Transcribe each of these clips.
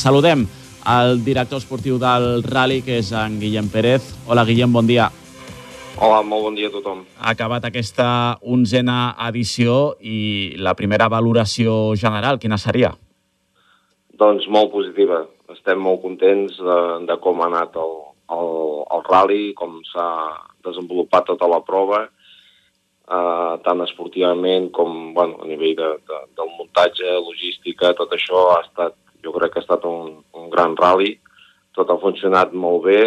saludem el director esportiu del Rally, que és en Guillem Pérez. Hola, Guillem, bon dia. Hola, molt bon dia a tothom. Ha acabat aquesta onzena edició i la primera valoració general, quina seria? Doncs molt positiva. Estem molt contents de, de com ha anat el, el, el rally, com s'ha desenvolupat tota la prova, eh, tant esportivament com bueno, a nivell de, de, del muntatge, logística, tot això ha estat, jo crec que ha estat un, un gran rally. Tot ha funcionat molt bé,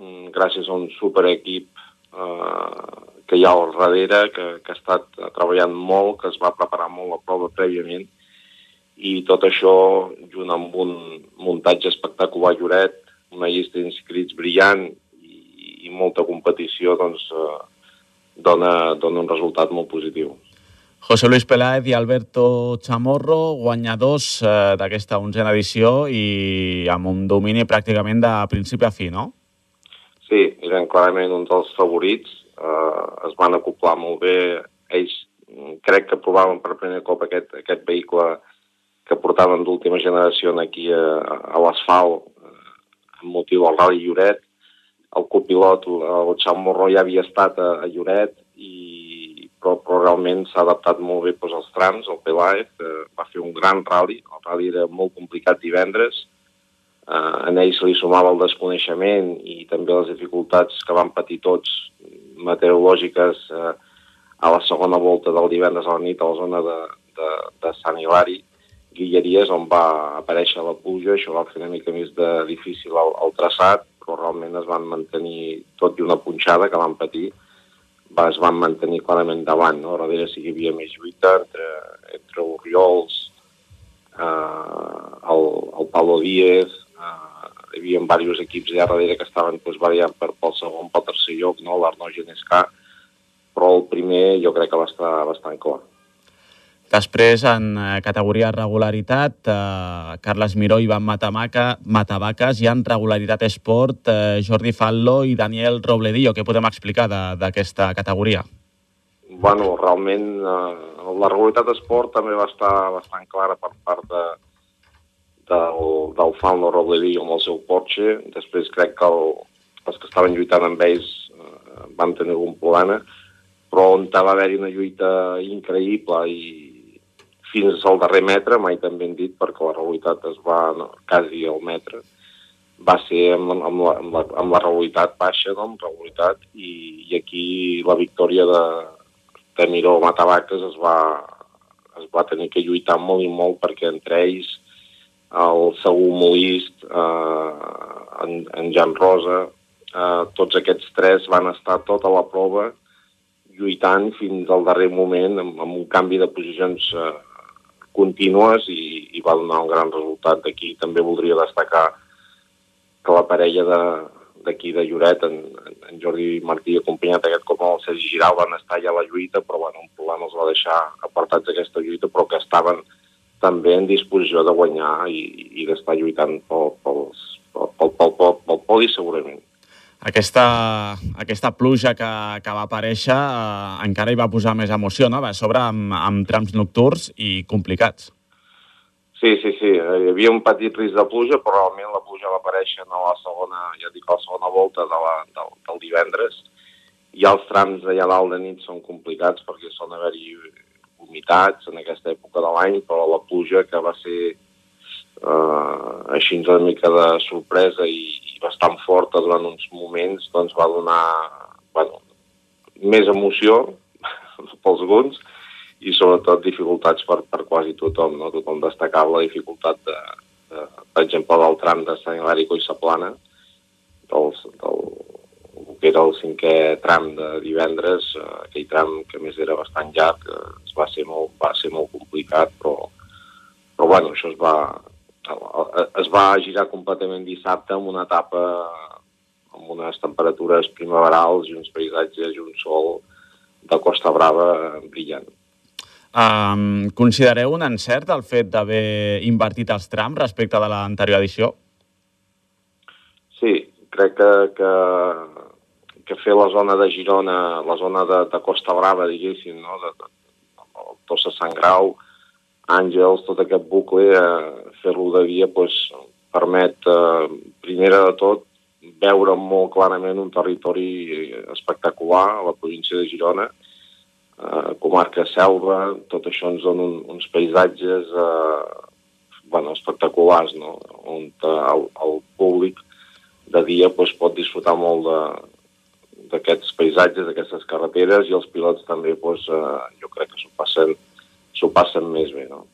mm, gràcies a un superequip eh, que hi ha al darrere, que, que ha estat treballant molt, que es va preparar molt la prova prèviament, i tot això, junt amb un muntatge espectacular Lloret, una llista d'inscrits brillant i, i molta competició, doncs, eh, dona, dona un resultat molt positiu. José Luis Peláez i Alberto Chamorro, guanyadors eh, d'aquesta onzena edició i amb un domini pràcticament de principi a fi, no? Sí, eren clarament uns dels favorits. Eh, es van acoplar molt bé. Ells crec que provaven per primer cop aquest, aquest vehicle que portaven d'última generació aquí a, a l'asfalt eh, amb motiu del Rally Lloret. El copilot, el Chamorro, ja havia estat a, a Lloret, i, però, però realment s'ha adaptat molt bé doncs, als trams. El Pelaez eh, va fer un gran rally. El rally era molt complicat divendres. Eh, en ells li sumava el desconeixement i també les dificultats que van patir tots meteorològiques eh, a la segona volta del divendres a la nit a la zona de, de, de Sant Hilari Guilleries on va aparèixer la pluja, això va fer una mica més de difícil el, el traçat, però realment es van mantenir, tot i una punxada que van patir, va, es van mantenir clarament davant, no? Darrere sí que hi havia més lluita entre, entre Oriols, eh, el, el Pablo Díez, eh, hi havia diversos equips allà darrere que estaven pues, variant per, pel segon, pel tercer lloc, no? l'Arnau Genescà, però el primer jo crec que va estar bastant clar. Després, en eh, categoria regularitat, eh, Carles Miró i Ivan Matamaca, Matavaques, i en regularitat esport, eh, Jordi Fallo i Daniel Robledillo. Què podem explicar d'aquesta categoria? Bueno, realment eh, la regularitat esport també va estar bastant clara per part de, del, del Fallo Robledillo amb el seu Porsche. Després crec que el, els que estaven lluitant amb ells eh, van tenir algun problema, però on va haver-hi una lluita increïble i, fins al darrer metre, mai tan ben dit, perquè la realitat es va no, quasi al metre, va ser amb, amb, la, amb, la, amb la realitat baixa, no? amb realitat, i, i aquí la victòria de, de Miró Matavaques es va, es va tenir que lluitar molt i molt perquè entre ells el Segur Molist, eh, en, en Jan Rosa, eh, tots aquests tres van estar tota la prova lluitant fins al darrer moment amb, amb un canvi de posicions eh, contínues i, i va donar un gran resultat. D'aquí també voldria destacar que la parella de d'aquí de Lloret, en, en Jordi Martí, acompanyat aquest cop amb el Sergi Giral, van estar ja a la lluita, però bueno, un problema els va deixar apartats d'aquesta lluita, però que estaven també en disposició de guanyar i, i d'estar lluitant pel, pel, pel, pel, pel, pel, pel podi segurament. Aquesta, aquesta pluja que, que va aparèixer eh, encara hi va posar més emoció, no? Va sobre amb, amb trams nocturns i complicats. Sí, sí, sí. Hi havia un petit risc de pluja, però realment la pluja va aparèixer a la segona, ja dic, a la segona volta de la, del, del divendres. I els trams allà dalt de nit són complicats perquè són haver-hi humitats en aquesta època de l'any, però la pluja que va ser eh, així una mica de sorpresa i bastant forta durant uns moments, doncs va donar bueno, més emoció pels guns i sobretot dificultats per, per quasi tothom. No? Tothom destacava la dificultat, de, de, per exemple, del tram de Sant Hilari i Plana, del, del, que era el cinquè tram de divendres, eh, aquell tram que més era bastant llarg, eh, va, ser molt, va ser molt complicat, però, però bueno, això es va, es va girar completament dissabte amb una etapa amb unes temperatures primaverals i uns paisatges i un sol de Costa Brava brillant. Um, considereu un encert el fet d'haver invertit els trams respecte de l'anterior edició? Sí, crec que, que, que fer la zona de Girona, la zona de, de Costa Brava, diguéssim, no? de, de, de Tossa Sant Grau, Àngels, tot aquest bucle, eh, fer-lo de via, pues, permet, eh, primera de tot, veure molt clarament un territori espectacular a la província de Girona, eh, comarca selva, tot això ens dona un, uns paisatges eh, bueno, espectaculars, no? on eh, el, el públic de dia pues, pot disfrutar molt de, d'aquests paisatges, d'aquestes carreteres, i els pilots també pues, eh, jo crec que s'ho passen, passen més bé. No?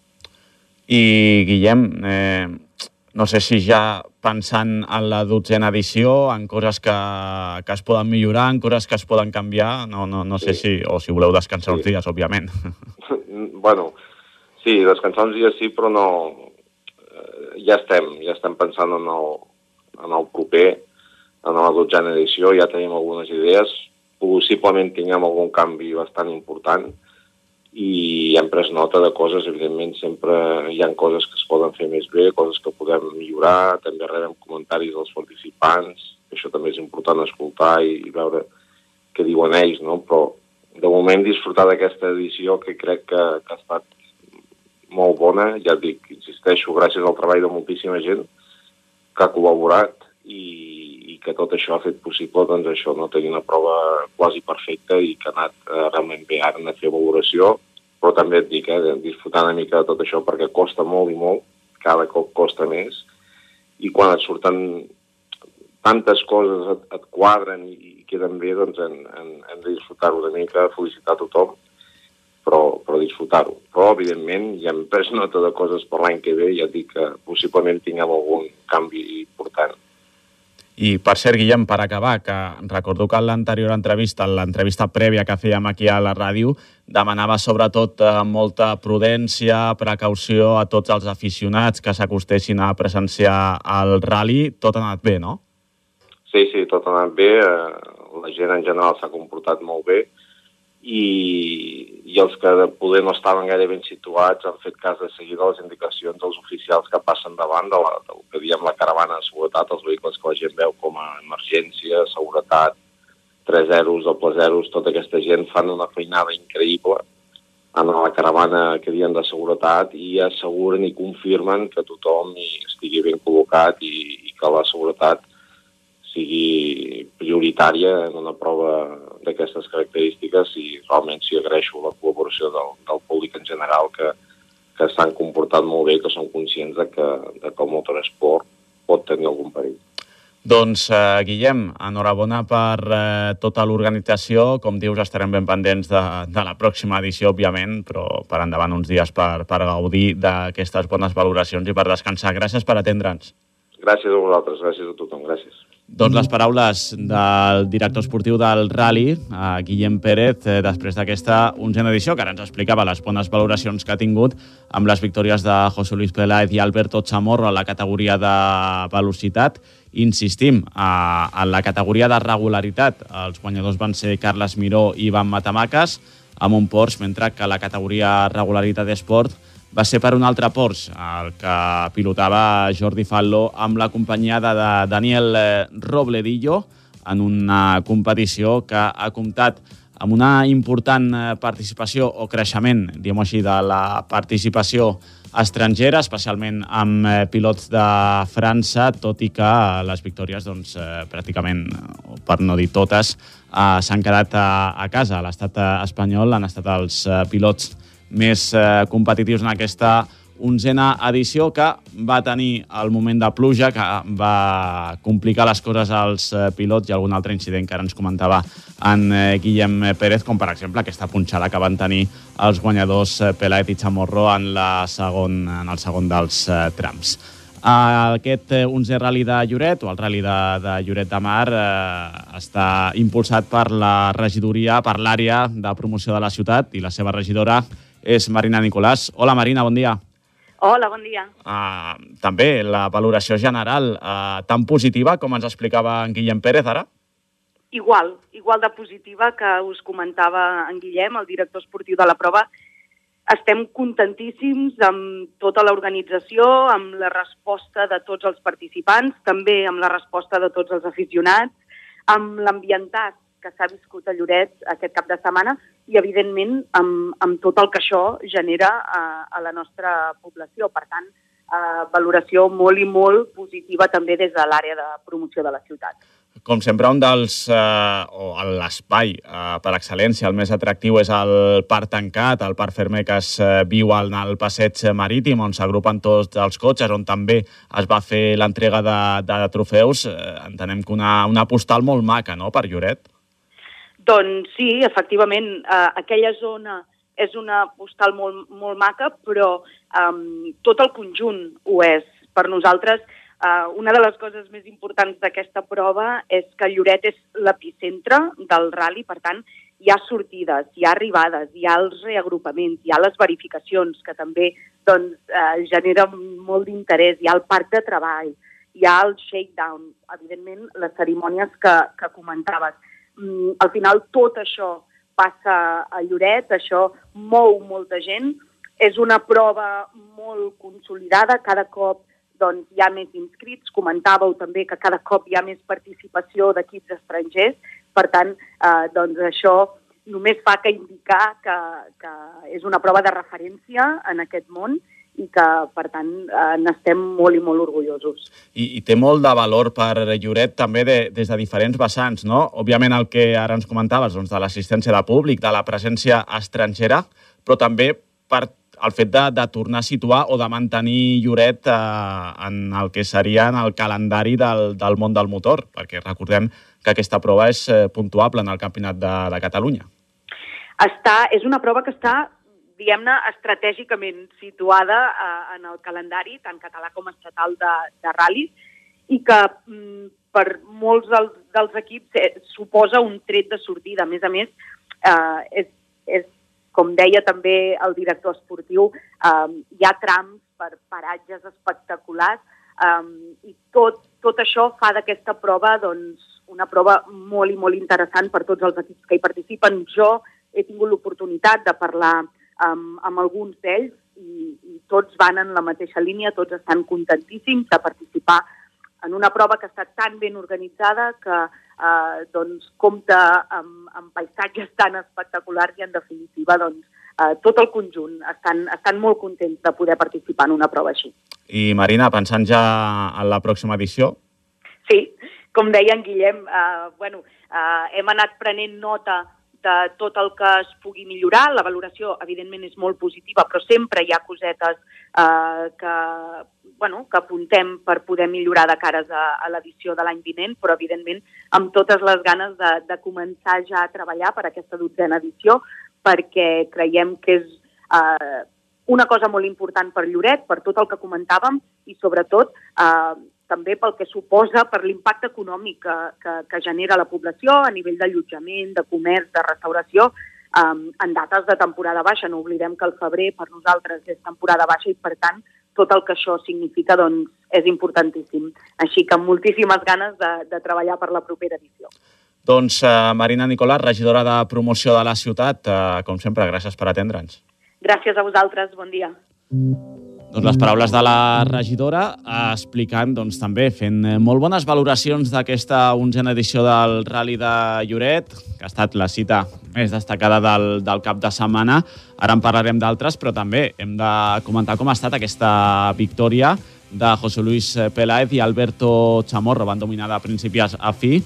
I, Guillem, eh, no sé si ja pensant en la dotzena edició, en coses que, que es poden millorar, en coses que es poden canviar, no, no, no sé sí. si, o si voleu descansar sí. uns dies, òbviament. bueno, sí, descansar uns dies sí, però no... Eh, ja estem, ja estem pensant en el, en el proper, en la dotzena edició, ja tenim algunes idees, possiblement tinguem algun canvi bastant important, i hem pres nota de coses, evidentment sempre hi han coses que es poden fer més bé, coses que podem millorar, també rebem comentaris dels participants, això també és important escoltar i, i veure què diuen ells, no? però de moment disfrutar d'aquesta edició que crec que, que ha estat molt bona, ja dic, insisteixo, gràcies al treball de moltíssima gent que ha col·laborat i, i que tot això ha fet possible doncs això, no? tenir una prova quasi perfecta i que ha anat eh, realment bé ara a fer valoració però també et dic, eh, disfrutar una mica de tot això perquè costa molt i molt, cada cop costa més, i quan et surten tantes coses et, et quadren i, i queden bé, doncs hem, hem, hem de disfrutar-ho una mica, felicitar a tothom, però, però disfrutar-ho. Però, evidentment, ja hem pres nota de coses per l'any que ve, ja et dic que possiblement tinguem algun canvi important. I, per cert, Guillem, per acabar, que recordo que en l'anterior entrevista, en l'entrevista prèvia que fèiem aquí a la ràdio, demanava sobretot eh, molta prudència, precaució a tots els aficionats que s'acostessin a presenciar el rally. Tot ha anat bé, no? Sí, sí, tot ha anat bé. Eh, la gent en general s'ha comportat molt bé i, i els que de poder no estaven gaire ben situats han fet cas de seguida les indicacions dels oficials que passen davant de la, del que diem la caravana de seguretat, els vehicles que la gent veu com a emergència, seguretat, 3 zeros, doble zeros, tota aquesta gent fan una feinada increïble en la caravana que diem de seguretat i asseguren i confirmen que tothom estigui ben col·locat i, i que la seguretat sigui prioritària en una prova d'aquestes característiques i realment sí agraeixo la col·laboració del, del públic en general que, que s'han comportat molt bé, que són conscients de que, de que el motoresport pot tenir algun perill. Doncs, eh, Guillem, enhorabona per eh, tota l'organització. Com dius, estarem ben pendents de, de la pròxima edició, òbviament, però per endavant uns dies per, per gaudir d'aquestes bones valoracions i per descansar. Gràcies per atendre'ns. Gràcies a vosaltres, gràcies a tothom, gràcies. Doncs les paraules del director esportiu del Rally, eh, Guillem Pérez, eh, després d'aquesta onzena edició, que ara ens explicava les bones valoracions que ha tingut amb les victòries de José Luis Peláez i Alberto Chamorro a la categoria de velocitat. Insistim, eh, en la categoria de regularitat, els guanyadors van ser Carles Miró i Ivan Matamaques, amb un Porsche, mentre que la categoria regularitat d'esport va ser per un altre Porsche, el que pilotava Jordi Fallo amb la companyia de Daniel eh, Robledillo en una competició que ha comptat amb una important eh, participació o creixement, diguem així, de la participació estrangera, especialment amb eh, pilots de França, tot i que les victòries, doncs, pràcticament, per no dir totes, s'han quedat a, casa. L'estat espanyol han estat els pilots més eh, competitius en aquesta onzena edició que va tenir el moment de pluja que va complicar les coses als eh, pilots i algun altre incident que ara ens comentava en eh, Guillem Pérez, com per exemple aquesta punxada que van tenir els guanyadors eh, Pelaet i Chamorro en, la segon, en el segon dels trams. Aquest 11è rally de Lloret, o el rally de, de Lloret de Mar, eh, està impulsat per la regidoria, per l'àrea de promoció de la ciutat i la seva regidora, és Marina Nicolàs. Hola, Marina, bon dia. Hola, bon dia. Uh, també la valoració general uh, tan positiva com ens explicava en Guillem Pérez ara? Igual, igual de positiva que us comentava en Guillem, el director esportiu de la prova. Estem contentíssims amb tota l'organització, amb la resposta de tots els participants, també amb la resposta de tots els aficionats, amb l'ambientat que s'ha viscut a Lloret aquest cap de setmana i, evidentment, amb, amb tot el que això genera a, a la nostra població. Per tant, eh, valoració molt i molt positiva també des de l'àrea de promoció de la ciutat. Com sempre, un dels, eh, o l'espai eh, per excel·lència, el més atractiu és el parc tancat, el parc Fermer que es eh, viu al, al passeig marítim, on s'agrupen tots els cotxes, on també es va fer l'entrega de, de trofeus. Eh, entenem que una, una postal molt maca, no?, per Lloret. Doncs sí, efectivament, eh, aquella zona és una postal molt, molt maca, però eh, tot el conjunt ho és. Per nosaltres, Uh, una de les coses més importants d'aquesta prova és que Lloret és l'epicentre del rally, per tant, hi ha sortides, hi ha arribades, hi ha els reagrupaments, hi ha les verificacions, que també doncs, uh, generen molt d'interès, hi ha el parc de treball, hi ha el shakedown, evidentment, les cerimònies que, que comentaves. Mm, al final, tot això passa a Lloret, això mou molta gent, és una prova molt consolidada, cada cop doncs, hi ha més inscrits. Comentàveu també que cada cop hi ha més participació d'equips estrangers. Per tant, eh, doncs això només fa que indicar que, que és una prova de referència en aquest món i que, per tant, eh, n'estem molt i molt orgullosos. I, I té molt de valor per Lloret també de, des de diferents vessants, no? Òbviament el que ara ens comentaves, doncs, de l'assistència de públic, de la presència estrangera, però també per el fet de, de tornar a situar o de mantenir Lloret eh, en el que seria en el calendari del, del món del motor, perquè recordem que aquesta prova és eh, puntuable en el Campionat de, de Catalunya. Està, és una prova que està, diguem-ne, estratègicament situada eh, en el calendari, tant català com estatal de, de ral·lis, i que mm, per molts dels, dels equips eh, suposa un tret de sortida. A més a més, eh, és, és com deia també el director esportiu, um, hi ha trams per paratges espectaculars um, i tot, tot això fa d'aquesta prova doncs, una prova molt i molt interessant per tots els equips que hi participen. Jo he tingut l'oportunitat de parlar um, amb alguns d'ells i, i tots van en la mateixa línia, tots estan contentíssims de participar en una prova que està tan ben organitzada que eh, doncs, compta amb, amb paisatges tan espectaculars i, en definitiva, doncs, eh, tot el conjunt estan, estan molt contents de poder participar en una prova així. I, Marina, pensant ja en la pròxima edició? Sí, com deia en Guillem, eh, bueno, eh, hem anat prenent nota de tot el que es pugui millorar. La valoració, evidentment, és molt positiva, però sempre hi ha cosetes eh, que bueno, que apuntem per poder millorar de cares a, a l'edició de l'any vinent, però evidentment amb totes les ganes de, de començar ja a treballar per aquesta dotzena edició, perquè creiem que és eh, una cosa molt important per Lloret, per tot el que comentàvem i sobretot eh, també pel que suposa per l'impacte econòmic que, que, que genera la població a nivell d'allotjament, de comerç, de restauració, um, en dates de temporada baixa. No oblidem que el febrer per nosaltres és temporada baixa i, per tant, tot el que això significa doncs, és importantíssim. Així que amb moltíssimes ganes de, de treballar per la propera edició. Doncs uh, Marina Nicolàs, regidora de promoció de la ciutat, uh, com sempre, gràcies per atendre'ns. Gràcies a vosaltres, bon dia. Doncs les paraules de la regidora eh, explicant doncs, també, fent molt bones valoracions d'aquesta onzena edició del Rally de Lloret, que ha estat la cita més destacada del, del cap de setmana. Ara en parlarem d'altres, però també hem de comentar com ha estat aquesta victòria de José Luis Peláez i Alberto Chamorro. Van dominar de principi a fi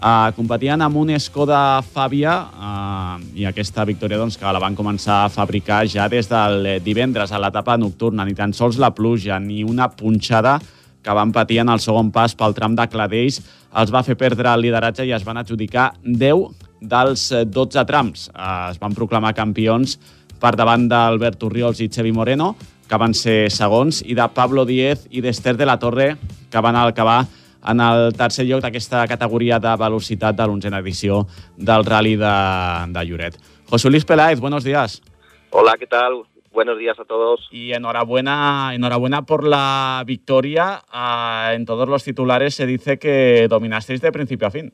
Uh, competien amb un Skoda Fàbia uh, i aquesta victòria doncs, que la van començar a fabricar ja des del divendres a l'etapa nocturna. Ni tan sols la pluja ni una punxada que van patir en el segon pas pel tram de Cladells els va fer perdre el lideratge i es van adjudicar 10 dels 12 trams. Uh, es van proclamar campions per davant d'Albert Urriols i Xevi Moreno, que van ser segons, i de Pablo Díez i d'Ester de la Torre, que van acabar en el tercer lloc d'aquesta categoria de velocitat de l'onzena edició del Rally de, de Lloret. José Luis Peláez, buenos días. Hola, ¿qué tal? Buenos días a todos. Y enhorabuena, enhorabuena por la victoria. Uh, en todos los titulares se dice que dominasteis de principio a fin.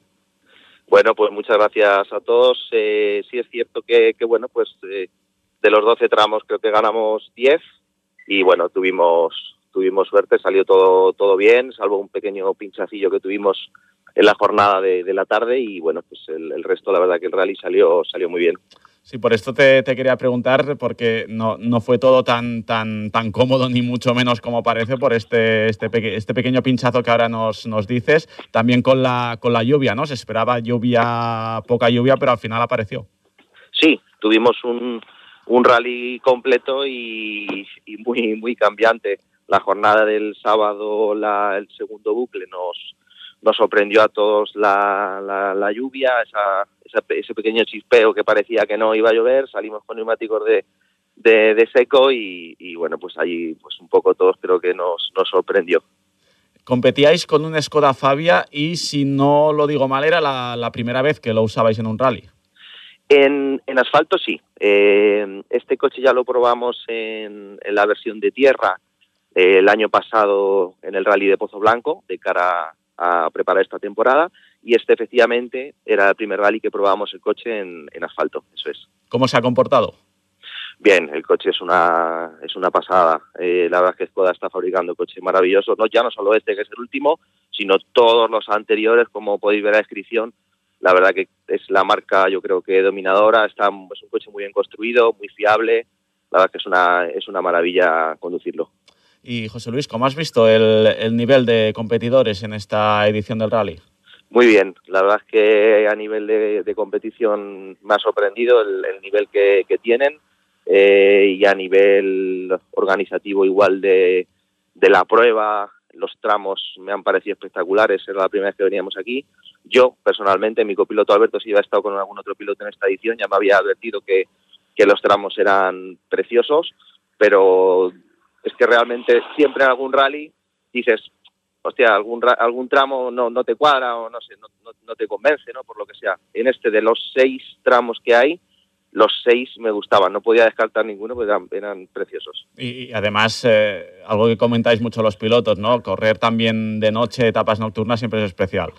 Bueno, pues muchas gracias a todos. Eh, sí es cierto que, que bueno, pues eh, de los 12 tramos creo que ganamos 10 y bueno, tuvimos tuvimos suerte, salió todo, todo bien, salvo un pequeño pinchacillo que tuvimos en la jornada de, de la tarde y bueno, pues el, el, resto, la verdad que el rally salió, salió muy bien. Sí, por esto te, quería preguntar, porque no, no, fue todo tan, tan, tan cómodo, ni mucho menos como parece, por este, este, este pequeño pinchazo que ahora nos, nos dices. También con la, con la lluvia, ¿no? Se esperaba lluvia, poca lluvia, pero al final apareció. Sí, tuvimos un, un rally completo y, muy, muy cambiante. La jornada del sábado, la, el segundo bucle, nos, nos sorprendió a todos la, la, lluvia, esa, ese pequeño chispeo que parecía que no iba a llover, salimos con neumáticos de, de, seco y, bueno, pues allí pues un poco todos creo que nos, nos sorprendió. Competíais con un Skoda Fabia y si no lo digo mal era la, la primera vez que lo usabais en un rally. En, en asfalto sí. Eh, este coche ya lo probamos en, en la versión de tierra el año pasado en el rally de Pozo Blanco de cara a preparar esta temporada y este efectivamente era el primer rally que probábamos el coche en, asfalto, eso es. ¿Cómo se ha comportado? Bien, el coche es una es una pasada. Eh, la verdad es que Skoda está fabricando coches maravillosos, no ya no solo este que es el último, sino todos los anteriores, como podéis ver en la descripción. La verdad que es la marca, yo creo que dominadora. Está es un coche muy bien construido, muy fiable. La verdad que es una es una maravilla conducirlo. Y José Luis, ¿cómo has visto el, nivel de competidores en esta edición del rally? Muy bien, la verdad es que a nivel de, competición me ha sorprendido el, nivel que, tienen eh, y a nivel organizativo igual de, la prueba, los tramos me han parecido espectaculares, era la primera vez que veníamos aquí. Yo, personalmente, mi copiloto Alberto, si iba estado con algún otro piloto en esta edición, ya me había advertido que los tramos eran preciosos, pero es que realmente siempre en algún rally dices, hostia, algún, algún tramo no, no te cuadra o no sé, no, no, te convence, ¿no? Por lo que sea. En este, de los seis tramos que hay, los seis me gustaban, no podía descartar ninguno porque eran, preciosos. Y, además, eh, algo que comentáis mucho los pilotos, ¿no? Correr también de noche, etapas nocturnas, siempre es especial.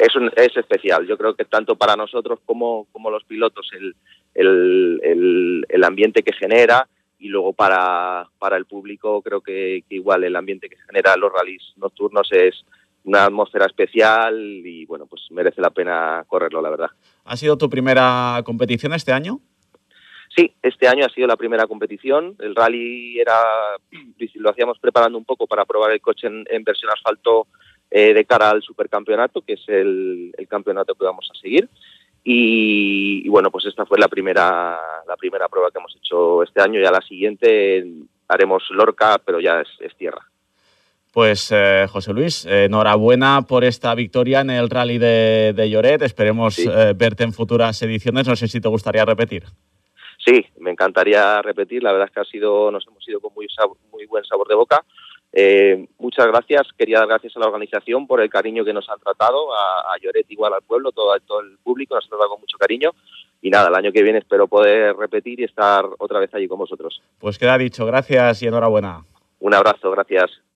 Es, es especial, yo creo que tanto para nosotros como, como los pilotos, el, el, el, el ambiente que genera, y luego para, para el público creo que, igual el ambiente que genera los rallies nocturnos es una atmósfera especial y bueno, pues merece la pena correrlo, la verdad. ¿Ha sido tu primera competición este año? Sí, este año ha sido la primera competición. El rally era lo hacíamos preparando un poco para probar el coche en, versión asfalto eh, de cara al supercampeonato, que es el, el campeonato que vamos a seguir. Y, bueno, pues esta fue la primera, la primera prueba que hemos hecho este año. Ya la siguiente haremos Lorca, pero ya es, tierra. Pues eh, José Luis, enhorabuena por esta victoria en el rally de, Lloret. Esperemos eh, verte en futuras ediciones. No sé si te gustaría repetir. Sí, me encantaría repetir. La verdad es que ha sido, nos hemos ido con muy, muy buen sabor de boca. Eh, muchas gracias. Quería dar gracias a la organización por el cariño que nos han tratado, a, Lloret igual al pueblo, todo, todo el público nos ha tratado con mucho cariño. Y nada, el año que viene espero poder repetir y estar otra vez allí con vosotros. Pues queda dicho, gracias y enhorabuena. Un abrazo, gracias.